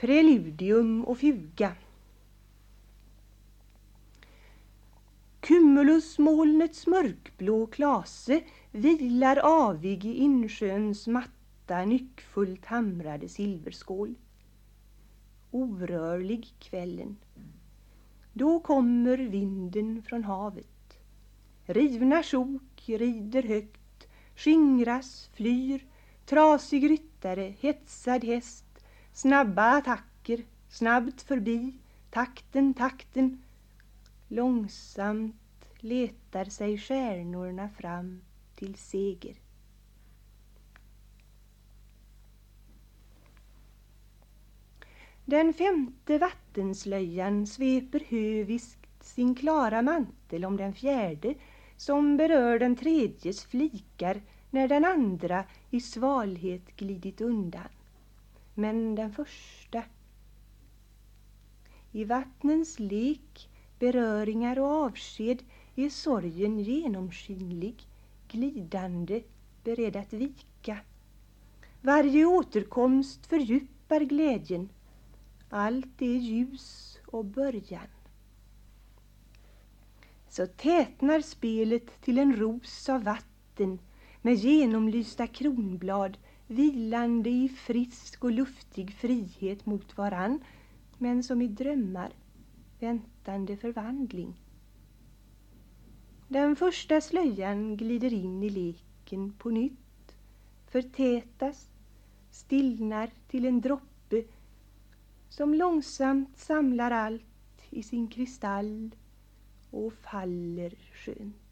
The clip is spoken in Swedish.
Preludium och fuga Cumulusmolnets mörkblå klase vilar avig i insjöns matta nyckfullt hamrade silverskål. Orörlig kvällen. Då kommer vinden från havet. Rivna sjok rider högt, skingras, flyr, trasig ryttare, hetsad häst, snabba attacker, snabbt förbi, takten, takten, långsamt letar sig stjärnorna fram till seger. Den femte vattenslöjan sveper höviskt sin klara mantel om den fjärde som berör den tredjes flikar när den andra i svalhet glidit undan. Men den första i vattnens lek, beröringar och avsked är sorgen genomskinlig, glidande, beredd att vika. Varje återkomst fördjupar glädjen. Allt är ljus och början. Så tätnar spelet till en ros av vatten med genomlysta kronblad vilande i frisk och luftig frihet mot varann men som i drömmar väntande förvandling. Den första slöjan glider in i leken på nytt, förtätas, stillnar till en droppe som långsamt samlar allt i sin kristall och faller skönt.